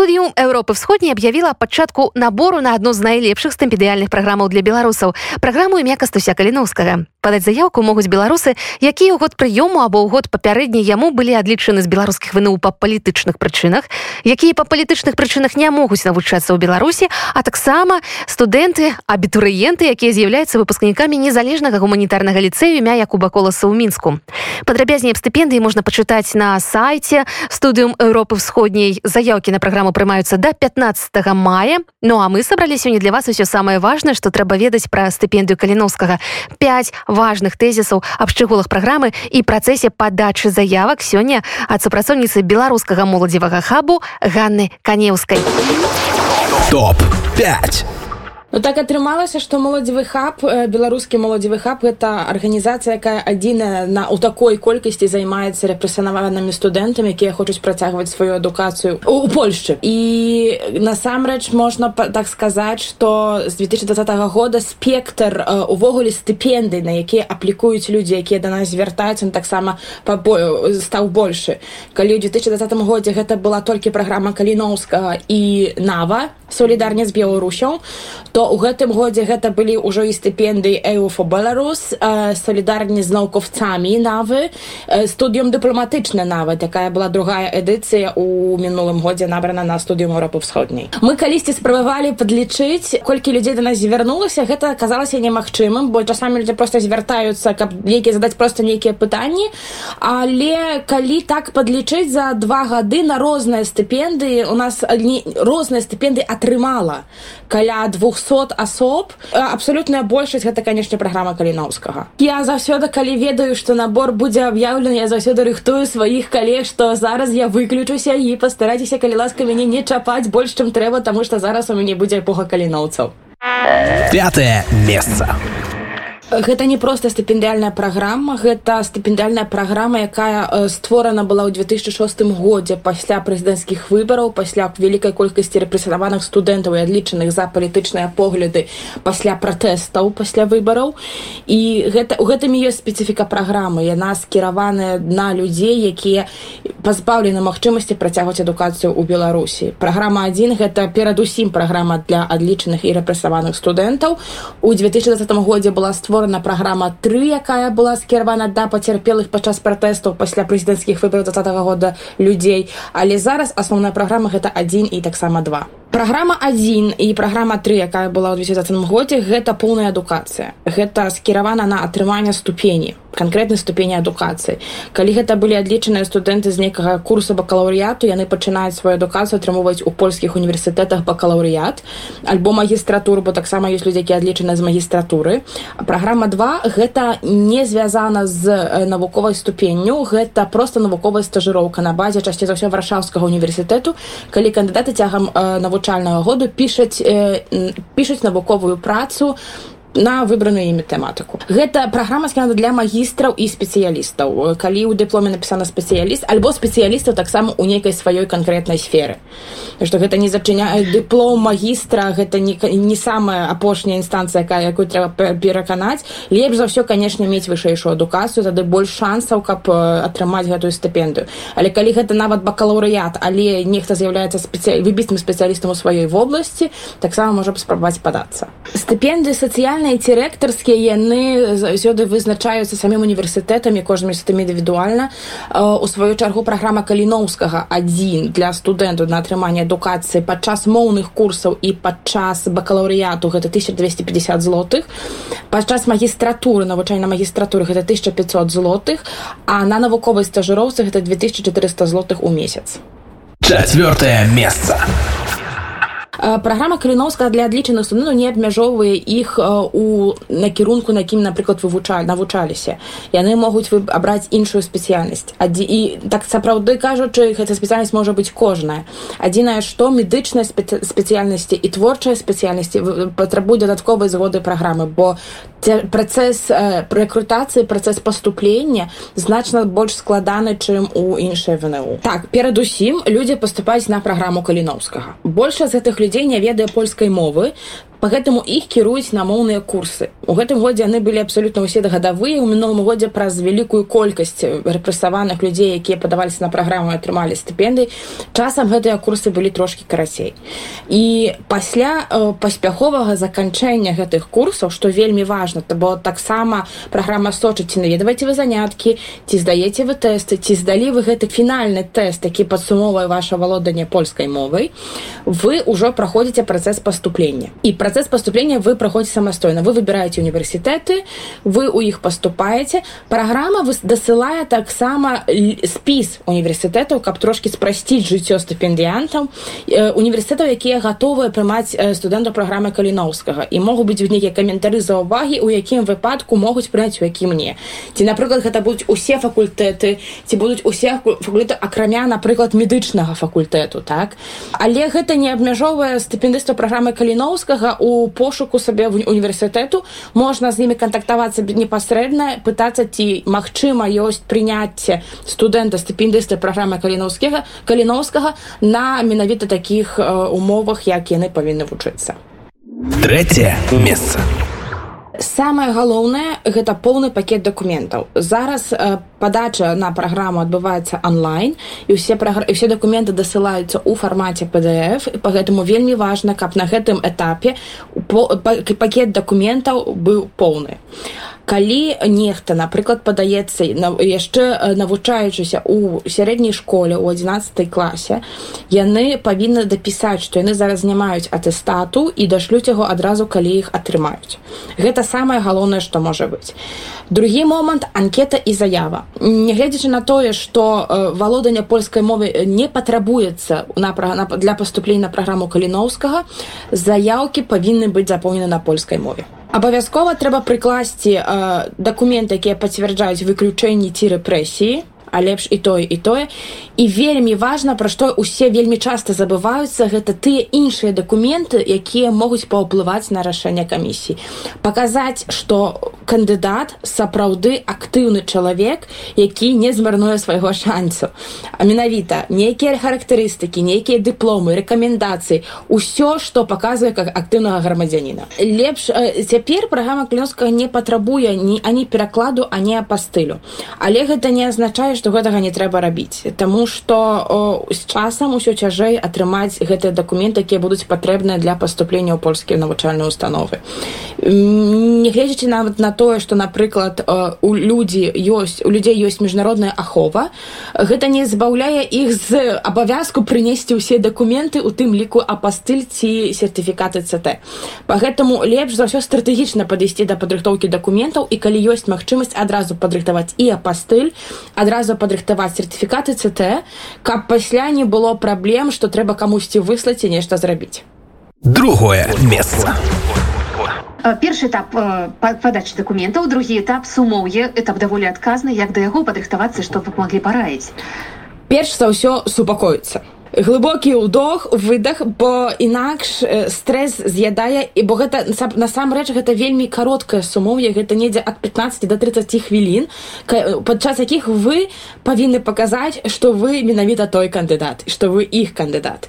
студію Еўропы сходняй аб'явіла пачатку набору на адну з найлепшых стымпедыяльных праграмаў для беларусаў праграму імя кастуся каліновскага падаць заявку могуць беларусы якія ў год прыёму або ў год папярэдні яму былі адлічаны з беларускіх вну па палітычных прычынах якія па палітычных прычынах не могуць навучацца ў беларусі а таксама студэнты абітурыенты якія з'яўляюцца выпускнікамі незалежнага гуманітарнага ліцэю імя якуба коласа ў мінску. Падрабязней аб стыпендыі можна пачытаць на сайце студыум Еўропы сходняй заявкі на праграму прымаюцца до 15 мая. Ну а мы сабралі сёння для вас усё самае важное што трэба ведаць пра стыпендыю каліновскага. 5 важных тэзісаў аб шчыгулах праграмы і працэсе падачы заявак сёння ад супрацоўніцы беларускага моладзевага хабу Ганны канеўскай. Топ 5 Ну так атрымалася што моладзевы хаб беларускі моладзевы хаб гэта арганізацыя якая адзіная на у такой колькасці займаецца рэпрэсанаванымі студэнтамі якія хочуць працягваць сваю адукацыю у польшчы. І насамрэч можна так сказаць што з 2020 года спектр увогуле стыпенды на якія аплікуюць людзі якія да нас звяртаюцца таксама пабою стаў большы. Калі ў 2020 годзе гэта была толькі праграма каліноўскага і нава солідарня з беларусяў то то ў гэтым годзе гэта былі ўжо і стыпендыі эуфо беларус салідарні з наўкаўцамі навы. Студіум дыпламатычна нават якая была другая эдыцыя у мінулым годзе набрана на студыум Еўропы сходняй мы калісьці спрабавалі падлічыць колькі людзей да нас звярнулася. Гэта аказалася немагчымым бо часамі людзі просто звяртаюцца каб нейкія задаць просто нейкія пытанні. Але калі так падлічыць за два гады на розныя стыпендыі у нас розныя стыпендыі атрымала каля 200 500 асоб абсалютная большасць гэта канешне праграма каліноўскага я заўсёды калі ведаю што набор будзе аб'яўлены я заўсёды рыхтую сваіх калег што зараз я выключуся і пастарайцеся калі ласка мяне не чапаць больш чым трэба таму што зараз у мяне будзе эпоха каліноўцаў пятое месца гэта не просто стыпендыяльная праграма гэта стыпендыяльная праграма якая э, створана была ў 2006 годзе пасля прэзідэнцкіх выбараў пасля вялікай колькасці рэпрэсаваных студэнтаў і адлічаных за палітычныя погляды пасля пратэстаў пасля выбараў. І гэта у гэтым ёсць спецыфіка праграмы. Яна скіраваная на людзей якія пазбаўлены магчымасці працягваць адукацыю ў беларусі. Праграма адзін гэта перадусім праграма для адлічаных і рэпрэсаваных студэнтаў. У 2020 годзе была створана створана праграма тры якая была скіравана да пацярпелых падчас пратэстаў пасля прэзідэнцкіх выбараў два -го года людзей. Але зараз асноўная праграма гэта адзін і таксама два Праграма 1 і праграма 3, якая была ў 2020 годзе, гэта поўная адукацыя. Гэта скіравана на атрыманне ступені канкрэтнай ступені адукацыі. Калі гэта былі адлічаныя студэнты з нейкага курсу бакалаўрыяту, яны пачынаюць сваю адукацыю атрымоўваць у польскіх універсітэтах бакалаўрыят, альбо магістратуру, бо таксама ёсць людзі, якія адлічаны з магістратуры. Праграма 2 гэта не звязана з навуковай ступенню, гэта проста навуковая стажыроўка на базе часці за ўсё варшаўскага універсітэту, калі кандыдаты цягам навук навучальнага году пішаць э, пішуць навуковую працу на выбраную імі тэматыку. Гэта праграма скіна для магістраў і спецыялістаў. Калі ў дыпломе напісана спецыяліст альбо спецыялістаў таксама у нейкай сваёй канкрэтнай сферы. Што гэта не зачыняе дыплом магістра гэта не, не самая апошняя інстанцыя якая якую трэба пераканаць. Лепш за ўсё канешне мець вышэйшую адукацыю тады больш шансаў каб атрымаць гэтую стыпендыю. Але калі гэта нават бакалаўрыят але нехта з'яўляецца спецыя выбітным спецыялістам у сваёй вобласці таксама можа спрабаваць падацца. Стыпендыі сацыяльна сацыяльныя ці рэктарскія яны заўсёды вызначаюцца самім універсітэтамі кожным сітамі індывідуальна. У сваю чаргу праграма каліноўскага адзін для студэнтаў на атрыманне адукацыі падчас моўных курсаў і падчас бакалаўрыяту гэта 1250 злотых. Падчас магістратуры навучання магістратуры гэта 1500 злотых. А на навуковай стажыроўцы гэта 2400 злотых у месяц. Четвертое место праграма каліновска для адлічаных студэнтаў не абмяжоўвае іх у накірунку на кім напрыклад вывучалі навучаліся. Яны могуць абраць іншую спецыяльнасць адзі і так сапраўды кажучы гэта спецыяльнасць можа быць кожная адзінае што медычнай спецыяльнасці і творчай спецыяльнасці патрабуе дадатковай згоды праграмы бо працэс рэкрутацыі працэс паступлення значна больш складаны чым у іншай вНУ. Так перадусім людзі паступаюць на праграму каліновскага большасць гэтых людзей не ведае польскай мовы по гэтаму іх кіруюць на моўныя курсы. У гэтым годзе яны былі абсолютно усе гадавыя у мінулым годзе праз вялікую колькасць рэпрэсаваных людзей якія падаваліся на праграму атрымалі стыпендый часам гэтыя курсы былі трошки карацей. І пасля э, паспяховага заканчэння гэтых курсаў што вельмі важно то бо таксама праграма сочыць ці наведавайце вы заняткі ці здаеце вы тэсты ці здалі вы гэты фінальны тэст які падсумоўвае ваше валоданне польскай мовай вы ўжо праходзіце працэс паступлення. І працэс паступлення вы праходзіце самастойна вы выбираеце універсітэты вы у іх паступаеце праграма вы дасылае таксама спіс універсітэтаў каб трошки спрасціць жыццё стыпендыянтаў універсітэтаў якія гатовыя прымаць студэнтаў праграмы каліноўскага і могуць быць нейкія каментары за ўвагі у якім выпадку могуць прыняць у які мне ці напрыклад гэта будуць усе факультэты ці будуць усе факульты акрамя напрыклад медычнага факультэту так? Але гэта не абмяжоўвае стыпендыста праграмы каліноўскага у пошуку сабе універсітэту можна з імі кантактавацца непасрэдна пытацца ці магчыма ёсць прыняцце студэнта стыпендысты праграмы каліноўскага каліноўскага на менавіта такіх умовах як яны павінны вучыцца. Третье месца самое галоўнае гэта поўны пакет дакументаў. Зараз э, падача на праграму адбываецца онлайн і усе прагр... і все дакументы дасылаюцца ў фармаце pdf по гэтаму вельмі важна каб на гэтым этапе пакет дакументаў быў поўны калі нехта напрыклад падаецца яшчэ навучаючыся у сярэдняй школе у 11 класе яны павінны дапісаць што яны зараз не маюць атэстату і дашлюць яго адразу калі іх атрымаюць. Гэта самае галоўнае што можа быць. Другі момант анкета і заява. Нягледзячы на тое што валоданне польскай мовы не патрабуецца на для паступлення на праграму каліноўскага заяўкі павінны быць запоўнены на польскай мове абавязкова трэба прыкласці э, дакументы якія пацвярджаюць выключэнні ці рэпрэсіі а лепш і тое і тое. І вельмі важна пра што усе вельмі часта забываюцца гэта тыя іншыя дакументы якія могуць паўплываць на рашэнне камісіі. Паказаць што кандыдат сапраўды актыўны чалавек які не змарнуе свайго шансу а менавіта нейкія характарыстыкі нейкія дыпломы рэкамендацыі ўсё што паказвае как актыўнага грамадзяніна. Лепш э, цяпер праграма клёнскага не патрабуе ні ані перакладу а не па стылю але гэта не азначае што гэтага не трэба рабіць. Таму што з часам усё цяжэй атрымаць гэтыя дакументы якія будуць патрэбныя для паступлення ў польскія навучальныя установы нягледзячы нават на тое што напрыклад у людзі ёсць у людзей ёсць міжнародная ахова гэта не збаўляе іх з абавязку прынесці ўсе дакументы у тым ліку апастыль ці сертыфікаты ЦТ по гэтаму лепш за ўсё стратэгічна падысці да падрыхтоўкі дакументаў і калі ёсць магчымасць адразу падрыхтаваць і апастыль адразу адразу падрыхтаваць сертыфікаты ct каб пасля не было праблем што трэба камусьці выслаць і нешта зрабіць другое месца першы этап падачы дакументаў другі этап сумоўе этап даволі адказны як да яго падрыхтавацца што вы маглі параіць перш за ўсё супакоіцца глыбокі ўдох выдах бо інакш стрэс з'ядае і бо гэта насамрэч гэта вельмі кароткае сумоўе гэта недзе ад 15 до 30 хвілін падчас якіх вы павінны паказаць што вы менавіта той кандыдат што вы іх кандыдат.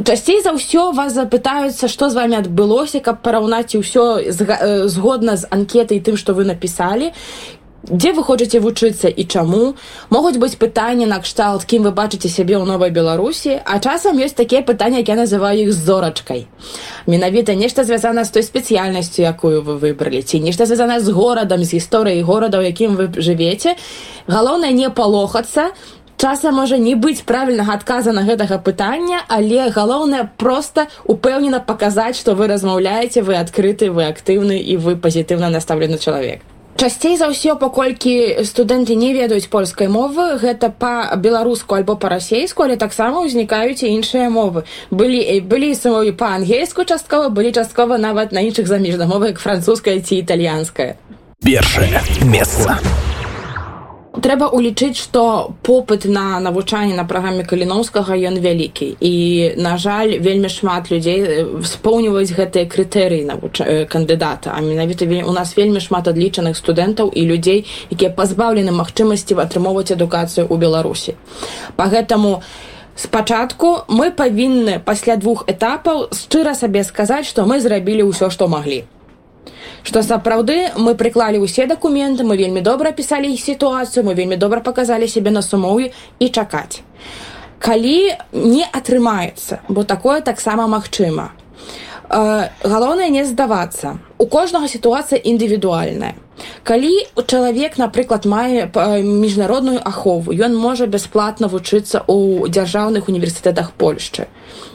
Часцей за ўсё вас запытаюцца што з вами адбылося каб параўнаць ўсё згодна з анкетай тым што вы напісалі дзе вы хочаце вучыцца і чаму могуць быць пытанні накшталт кім вы бачыце сябе ў новай беларусі а часам ёсць такія пытанні як я называю іх зорачкай. Менавіта нешта звязана з той спецыяльнасцю якую вы выбралі ці нешта звязана з горадам з гісторыяй горада у якім вы жывеце. Галоўнае не палохацца часам можа не быць правільнага адказа на гэтага пытання але галоўнае просто упэўнена паказаць што вы размаўляеце вы адкрыты вы актыўны і вы пазітыўна настаўлены чалавек часцей за ўсё паколькі студэнты не ведаюць польскай мовы гэта па-беларуску альбо па-расейску але таксама ўзнікаюць і іншыя мовы. Былі былі самой па-ангельску часткова былі часткова нават на іншых замежных мовах французская ці італьянская. Першае месца трэба улічыць што попыт на навучанне на праграме каліноўскага ён вялікі. І на жаль вельмі шмат людзей споўніваюць гэтыя крытэрыі навуч кандыдата. А менавіта у нас вельмі шмат адлічаных студэнтаў і людзей якія пазбаўлены магчымасці атрымоўваць адукацыю ў беларусі. По гэтаму спачатку мы павінны пасля двух этапаў шчыра сабе сказаць што мы зрабілі ўсё што маглі што сапраўды мы прыклалі ўсе дакументы мы вельмі добра пісалі сітуацыю мы вельмі добра паказалі сябе на сумоўі і чакаць калі не атрымаецца бо такое таксама магчыма. Э, галоўнае не здавацца. У кожнага сітуацыя індывідуальная калі чалавек напрыклад мае міжнародную ахову ён можа бясплатна вучыцца ў дзяржаўных універсітэтах польшчы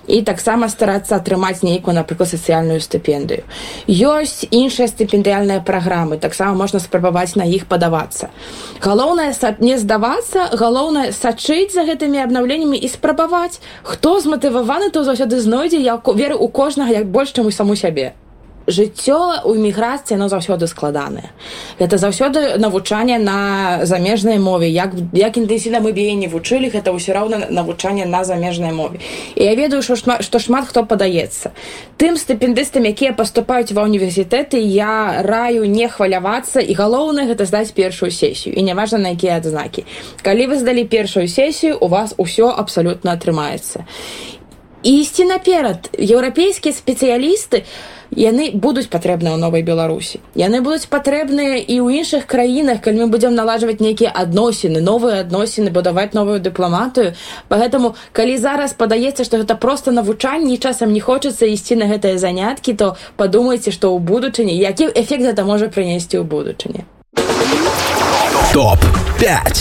і таксама старацца атрымаць нейкую напрыклад сацыяльную стыпендыю. Ёсць іншыя стыпендыяльныя праграмы таксама можна спрабаваць на іх падавацца. Галоўнае не здавацца галоўнае сачыць за гэтымі абнаўленнямі і спрабаваць хто зматываваны то заўсёды знойдзе я веру у кожнага як больш чым у саму сябе жыццё у эміграцыі оно заўсёды складанае. Гэта заўсёды навучанне на замежнай мове. Як як інтэнсіна мы бе не вучылі гэта ўсё роўна навучанне на замежнай мове. І я ведаю што шмат што шмат хто падаецца. Тым стыпендыстам якія паступаюць ва універсітэты я раю не хвалявацца і галоўнае гэта здаць першую сесію. І няважна на якія адзнакі. Калі вы здалі першую сесію у вас усё абсалютна атрымаецца. Ісці наперад еўрапейскія спецыялісты у яны будуць патрэбныя ў новай беларусі. Яны будуць патрэбныя і ў іншых краінах калі мы будзем налажваць нейкія адносіны новыя адносіны будаваць новую дыпламатыю. Поэтому калі зараз падаецца што гэта просто навучанне часам не хочацца ісці на гэтыя заняткі то падумайце што ў будучыні які эфект гэта можа прынесці ў будучыні. Топ 5